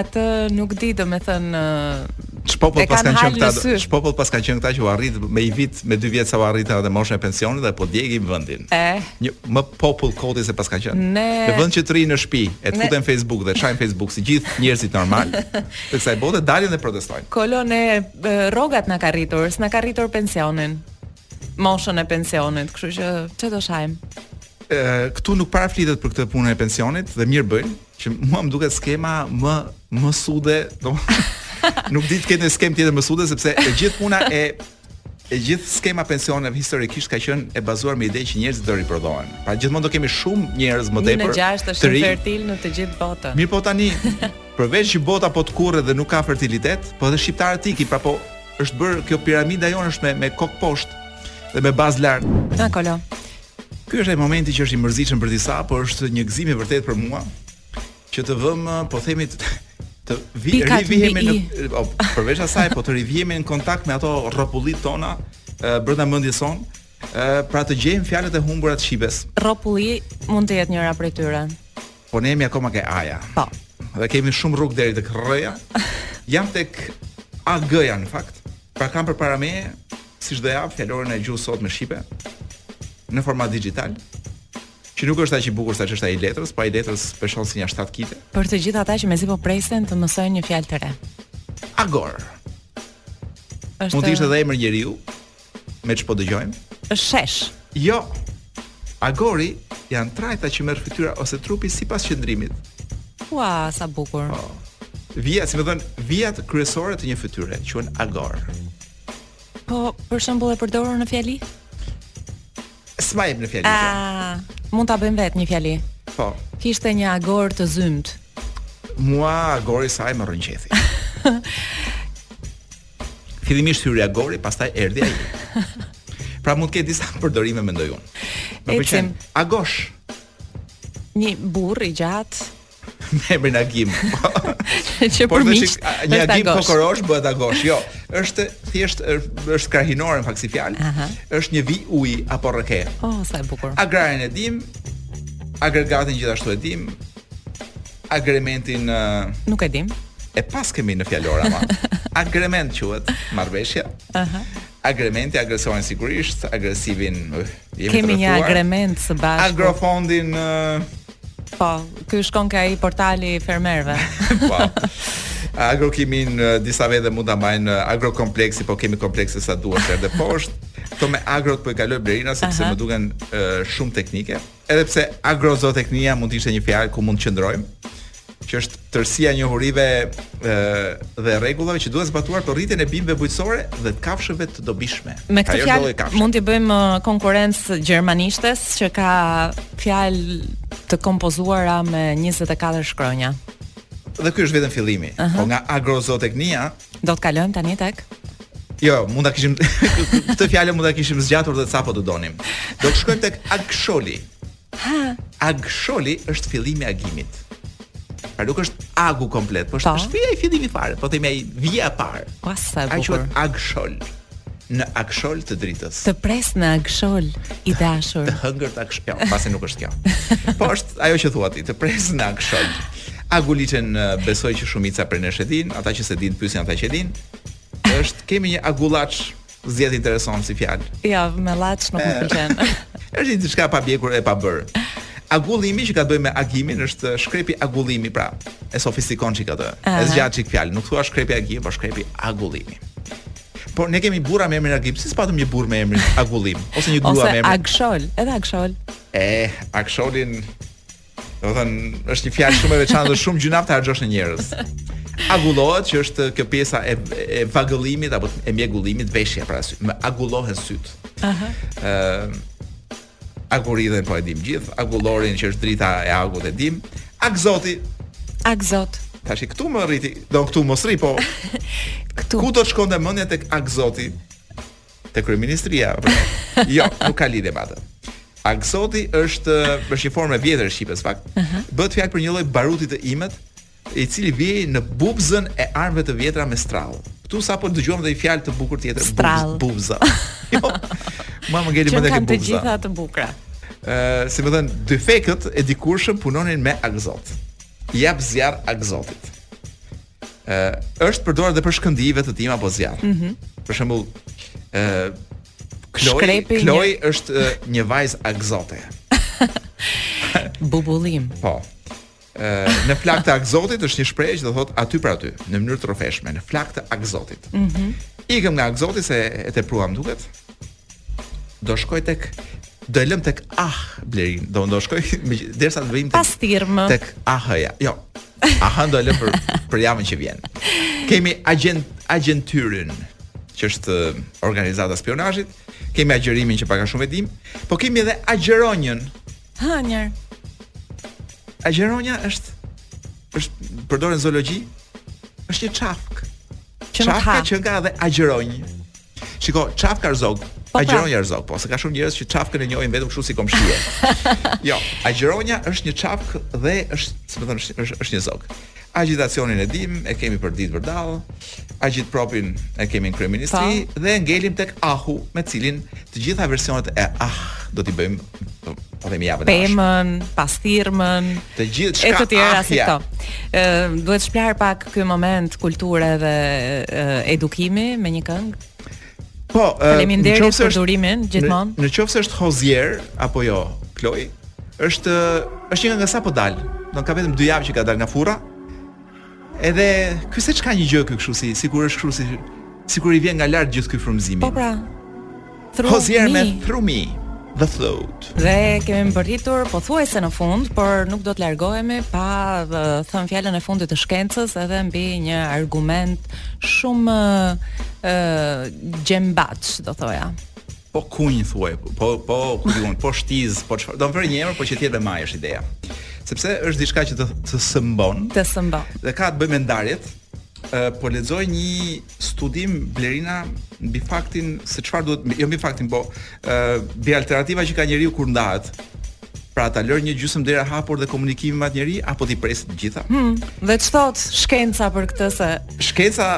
atë nuk di domethënë ç'popull paskan qenë këta ç'popull paskan qenë këta që ua rriti me një vit me dy vjet sa ua rriti edhe moshën e pensionit dhe po djegin vendin e një më popull koti se paska qenë. Ne... Në vend që të rrinë në shtëpi, e të ne... futen në Facebook dhe shajnë në Facebook si gjithë njerëzit normal, të kësaj bote dalin dhe protestojnë. Kolo neve rrogat na ka rritur, s'na ka rritur pensionin. Moshën e pensionit, kështu që çfarë do shajmë? Ë, këtu nuk para flitet për këtë punën e pensionit dhe mirë bëjnë, që mua më duket skema më më absurde, domethënë nuk di të ketë një skemë tjetër më absurde sepse e gjithë puna e E gjithë skema e pensioneve historikisht ka qenë e bazuar me idenë që njerëzit do riprodhohen. Pra gjithmonë do kemi shumë njerëz më tepër. Që rinia është fertile në të gjithë botën. Mirëpo tani, përveç që bota po tkurret dhe nuk ka fertilitet, po edhe shqiptarët ikin, pra po është bërë kjo piramida jonë është me me kokë poshtë dhe me bazë lart. Na, Kolo. Ky është ai momenti që është i mërzitshëm për disa, por është një gëzim i vërtetë për mua. që të vëmë, po themi të të vi, rivihemi në o, përveç asaj po të rivihemi në kontakt me ato rropullitë tona e, brenda mendjes sonë, e, pra të gjejmë fjalët e humbura të shqipes. Rropulli mund të jetë njëra prej tyre. Po ne jemi akoma ke aja. Po. Dhe kemi shumë rrugë deri tek rrëja. Jam tek AG-ja në fakt. Pra kam përpara meje, si çdo javë fjalorin e gjuhës së sotme shqipe në format digital. Që nuk është aq i bukur sa ç'është ai i letrës, po ai i letrës peshon si një shtatë kile. Për të gjithë ata që mezi po presin të mësojnë një fjalë të re. Agor. Është Mund të ishte edhe emër njeriu me ç'po dëgjojmë. Është shesh. Jo. Agori janë trajta që merr fytyra ose trupi sipas qëndrimit. Ua, sa bukur. Po. Vija, domethënë, vijat kryesore të një fytyre quhen agor. Po, për shembull e përdorur në fjali? S'ma jep në fjali kjo. Ah, mund ta bëjmë vetë një fjali. Po. Kishte një agor të zymtë. Mua agori i saj më rrënqethi. Fillimisht hyri agori, pastaj erdhi ai. Pra mund të ketë disa përdorime mendoj unë. Më pëlqen. Agosh. Një burrë i gjatë. me emrin Agim. Që për miq, një Agim kokorosh bëhet agosh. Jo, është thjesht është krahinore në fakt si fjalë. Uh -huh. Është një vijë uji apo rrëke. Oh, sa e bukur. Agrarin e dimë, agregatin gjithashtu e dimë. Agrementin uh, nuk e dimë. E paskemi në fjalor ama. Agrement quhet marrëveshja. Aha. Uh -huh. Agrementi agresorin sigurisht, agresivin. Uh, Kemi një agrement së bashku. Agrofondin Po, ky shkon ke ai portali i fermerëve. po. Agrokiminë disa vende mund ta mbajnë mend agrokompleksi, po kemi komplekse sa të duash edhe poshtë. Këto me agrot po i kaloj Blerina sepse Aha. më duken shumë teknike. Edhe pse agrozooteknia mund të ishte një fjalë ku mund të qëndrojmë. që është tërësia e njohurive dhe rregullave që duhet zbatuar për rritjen e bimëve bujqësore dhe të kafshëve të dobishme. Me këtë fjalë mund t'i bëjmë uh, konkurrencë gjermanishtes që ka fjalë të kompozuara me 24 shkronja. Dhe ky është vetëm fillimi. Uh -huh. Po nga agrozootehnia do të kalojmë tani tek Jo, mund ta kishim këtë fjalë mund ta kishim zgjatur dhe sa po do donim. Do të shkojmë tek Agsholi. Ha, agsholi është fillimi i agimit. Pra nuk është agu komplet, por është fija e fillimit fare, po themi ai vija e parë. Po sa e bukur. Ai quhet agshol. Në agshol të dritës. Të pres në agshol i dashur. Të hëngërt agshol. Jo, pasi nuk është kjo. Po është ajo që thua ti, të pres në agshol. Aguliçen besoj që shumica prej nesh e din, ata që s'e din pyesin ata që din. Është kemi një agullaç S'gjen interes si fjalë. Jo, me llaç nuk më pëlqen. Është diçka pa pjekur e pa bërë. Agullimi që ka të bëjë me agimin është shkrepi agullimi, pra e sofistikon çik atë. E zgjat çik fjalën, nuk thua shkrepi agimi, por shkrepi agullimi. Por ne kemi burra me emrin Agim, si s'patëm një burrë me emrin Agullim ose një grua me emrin Agshol, edhe Agshol. Eh, Agsholin Domethënë, është një fjalë shumë e veçantë dhe shumë gjynah ta harxhosh në njerëz. Agullohet që është kjo pjesa e, e vagëllimit apo e mjegullimit veshja para sy. Më agullohen sytë. Aha. Ë uh, Aguridhen po e dim gjithë, agullorin që është drita e agut, e dim. Agzoti. Agzot. Tash këtu më rriti, do këtu mos rri, po. këtu. Ku do të shkonte mendja tek Agzoti? te kryeministria. jo, nuk ka lidhje me atë. Agzoti është është një formë e vjetër e shqipes në fakt. Uh -huh. Bëhet fjalë për një lloj baruti të imët, i cili vihej në bubzën e armëve të vjetra me strall. Ktu sapo dëgjuam dhe një fjalë të bukur tjetër, bubzë. Bubza. jo. Ma më ngeli më tek bubza. Qenkan të gjitha të bukura. Ëh, si me thënë, dyfekët e dikurshëm punonin me agzot. Jap zjarr agzotit. ë uh, është përdorur edhe për shkëndijë vetëtimë apo zjarr. Mm -hmm. Për shembull, ë uh, Kloj, Kloj një... është uh, një vajzë agzote. Bubullim. Po. Ë uh, në flakë të agzotit është një shprehje që do thotë aty për aty, në mënyrë të rrufeshme, në flakë të agzotit. Mhm. Mm Ikëm nga agzoti se e tepruam duket. Do shkoj tek do e lëm tek ah blerin do do shkoj derisa të vemë tek tek ah ja jo Aha, do e lëm për për javën që vjen. Kemi agjent agjenturën që është organizata e spionazhit, kemi agjërimin që pak a shumë e dim, po kemi edhe agjeronjën. Ha, njer. Agjeronja është është përdoret në zoologji, është një çafkë. Çafka qenka edhe agjeronjë. Shiko, çafka është zog, po, pra. agjeronja është zog, po, se ka shumë njerëz që çafkën e njohin vetëm kështu si komshie. jo, agjeronja është një çafk dhe është, si më thënë, është, është, është një zog. Agitacionin e dim, e kemi për ditë vërdall. Agjitpropin e kemi në kryeministri po. dhe ngelim tek ahu, me cilin të gjitha versionet e ah do t'i bëjmë po themi javën e pemën, pasthirrmën. Të gjithë çka e të tjera si këto. Ë duhet shpëlarë pak ky moment kulture dhe edukimi me një këngë. Po, faleminderit për durimin gjithmonë. Në qoftë se është Hozier apo jo, Kloj, është është një këngë e sapodalë. Do ka vetëm 2 javë që ka dal nga furra. Edhe ky seç ka një gjë ky kështu si sikur është kështu si sikur i vjen nga lart gjithë ky frymëzimi. Po pra. Hozier me thrumi. The Flood. Dhe kemi mbërritur pothuajse në fund, por nuk do të largohemi pa thënë fjalën e fundit të shkencës edhe mbi një argument shumë ë gjembaç, do thoja. po kunj thuaj, po po ku di unë, po shtiz, po çfarë. Do të thonë një emër, po që tjetër më është ideja. Sepse është diçka që të, të sëmbon. Të sëmbon. Dhe ka të bëjë me ndarjet. Uh, po lexoj një studim Blerina mbi faktin se çfarë duhet, jo mbi faktin, po uh, mbi alternativa që ka njeriu kur ndahet. Pra ta lërë një gjysmë derë hapur dhe komunikimi me atë njeri apo t'i presë të gjitha. Hmm, dhe ç'thot shkenca për këtë se shkenca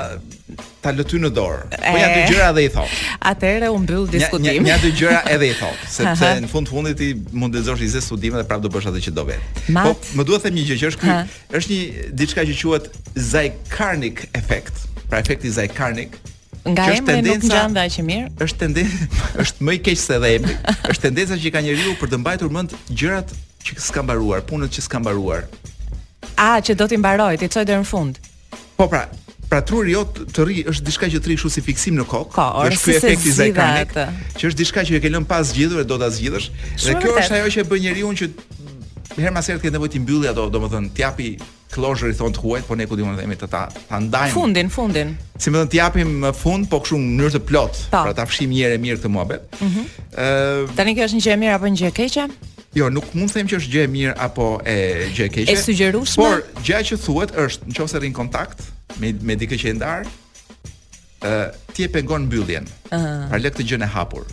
ta lë ty në dorë. Po nja dy gjëra edhe i thot. Atëherë u mbyll diskutimi. Nja, nja dy gjëra edhe i thot, sepse në fund fundit ti mund të lexosh 20 studime dhe prapë do bësh atë që do vet. Po, më duhet të them një gjë që është ky, është një diçka që quhet Zeigarnik effect. Pra efekti Zeigarnik, nga emri tendenca, nuk ngjan dhe aq mirë. Është tendencë, është më i keq se dhe emri. Është tendenca që ka njeriu për të mbajtur mend gjërat që s'ka mbaruar, punët që s'ka mbaruar. A, që do t'i mbaroj, t'i çoj deri në fund. Po pra, pra truri jot të rri është diçka që të rri kështu si fiksim në kokë. Po, është ky efekti Zeigarnik, që është diçka që e ke lënë pa zgjidhur e do ta zgjidhësh. Dhe kjo është ajo që e bën njeriu që herë pas here të ketë nevojë të mbylli ato, domethënë, të japi closure i thon të huajt, po ne ku di unë të themi të ta ta ndajmë. Fundin, fundin. Si më thon të japim në fund, po kështu në mënyrë të plot, po. pra ta fshijmë një herë mirë këtë muhabet. Ëh. Mm -hmm. Tani kjo është një gjë e mirë apo një gjë e keqe? Jo, nuk mund të them që është gjë e mirë apo e gjë e keqe. E sugjerueshme. Por gjëja që thuhet është, nëse rri në kontakt me me dikë që je ndarë, ë uh, ti e pengon mbylljen. Ëh. Uh. Pra lë këtë gjënë hapur.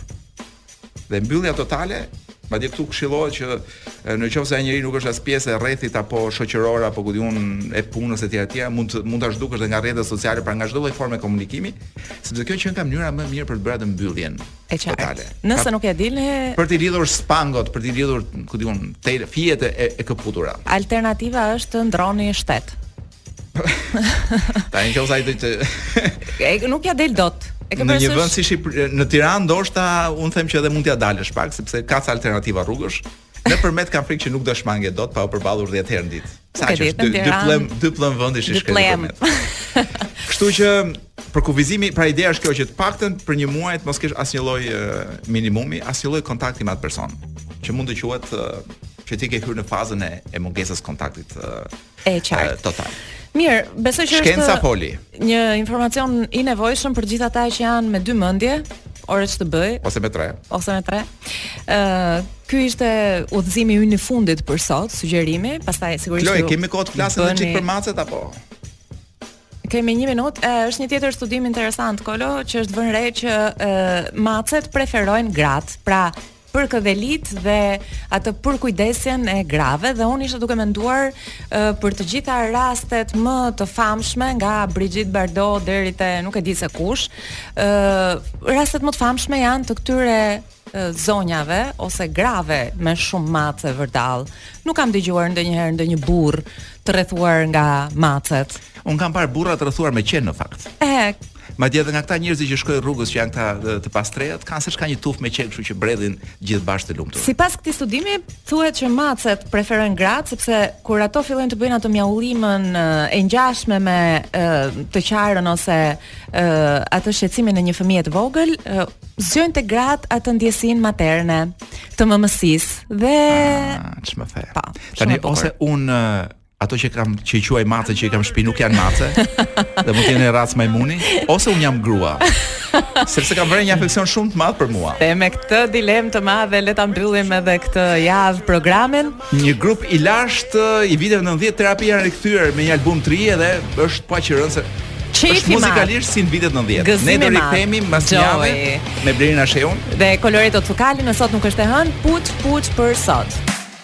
Dhe mbyllja totale Madje këtu këshillohet që në qoftë se ai njeri nuk është as pjesë e rrethit apo shoqëror apo ku di unë e punës etj etj, mund mund ta zhdukësh edhe nga rrjetet sociale, pra nga çdo lloj forme komunikimi, sepse kjo qenka mënyra më mirë për të bërë atë mbylljen. E qartë. Nëse nuk ja dilni për të lidhur spangot, për të lidhur, ku di un, telat, fijet e, e këputura. Alternativa është të ndroni shtet. Tani në qoftë se të... e, nuk ja del dot. E në një vend si Shqipëri, në Tiranë ndoshta un them që edhe mund t'ja dalësh pak sepse ka ca alternativa rrugësh. Në Përmet kam frikë që nuk do e shmangje dot pa u përballur 10 herë në ditë. Sa që është dy pëllëmbë, dy pëllëmbë vend është. Kështu që përkufizimi, pra ideja është kjo që të paktën për një muaj të mos kesh asnjë lloj minimumi, asnjë lloj kontakti me atë person, që mund të quhet që ti ke hyrë në fazën e, e mungesës kontaktit E qartë. Total. Mirë, besoj që është Shkenca foli. Një informacion i nevojshëm për gjithë ata që janë me dy mendje, ore ç'të bëj. Ose me tre. Ose me tre. Ë, uh, ky ishte udhëzimi ynë i fundit për sot, sugjerimi, pastaj sigurisht. Loj, kemi kohë të flasim bëni... çik për macet apo? Kemi një minutë, e, është një tjetër studim interesant, Kolo, që është vënë re që e, macet preferojnë gratë, pra përkëdhelitë dhe atë përkujdesjen e grave dhe unë isha duke menduar uh, për të gjitha rastet më të famshme nga Brigitte Bardot deri te nuk e di se kush, ë uh, rastet më të famshme janë të këtyre zonjave ose grave me shumë mace vërdall. Nuk kam dëgjuar ndonjëherë ndonjë burrë të rrethuar nga macet. Un kam parë burra të rrethuar me qen në fakt. E, Madje edhe nga këta njerëzit që shkojnë rrugës që janë këta të pastrehët, kanë seç ka një tufë me qen, kështu që bredhin gjithë bashkë të lumtur. Sipas këtij studimi, thuhet që macet preferojnë gratë sepse kur ato fillojnë të bëjnë atë mjaullimën e ngjashme me të qarën ose atë shqetësimin e një fëmije të vogël, zgjojnë te gratë atë ndjesinë materne të mëmësisë dhe ah, ç'më the. Po, Tani ose un ato që kam që i quaj mace që i kam shtëpi nuk janë mace dhe mund të jenë racë majmuni ose un jam grua. Sepse kanë një afeksion shumë të madh për mua. Dhe me këtë dilemë të madhe le ta mbyllim edhe këtë javë programin. Një grup i lashtë i viteve 90 Therapy janë rikthyer me një album të ri edhe është paqe rënë se është muzikalisht si në vitet 90. Ne do rikthehemi pas një jave me Blerina Shehun dhe Koloreto Cukalin, sot nuk është e hënë, puç puç për sot.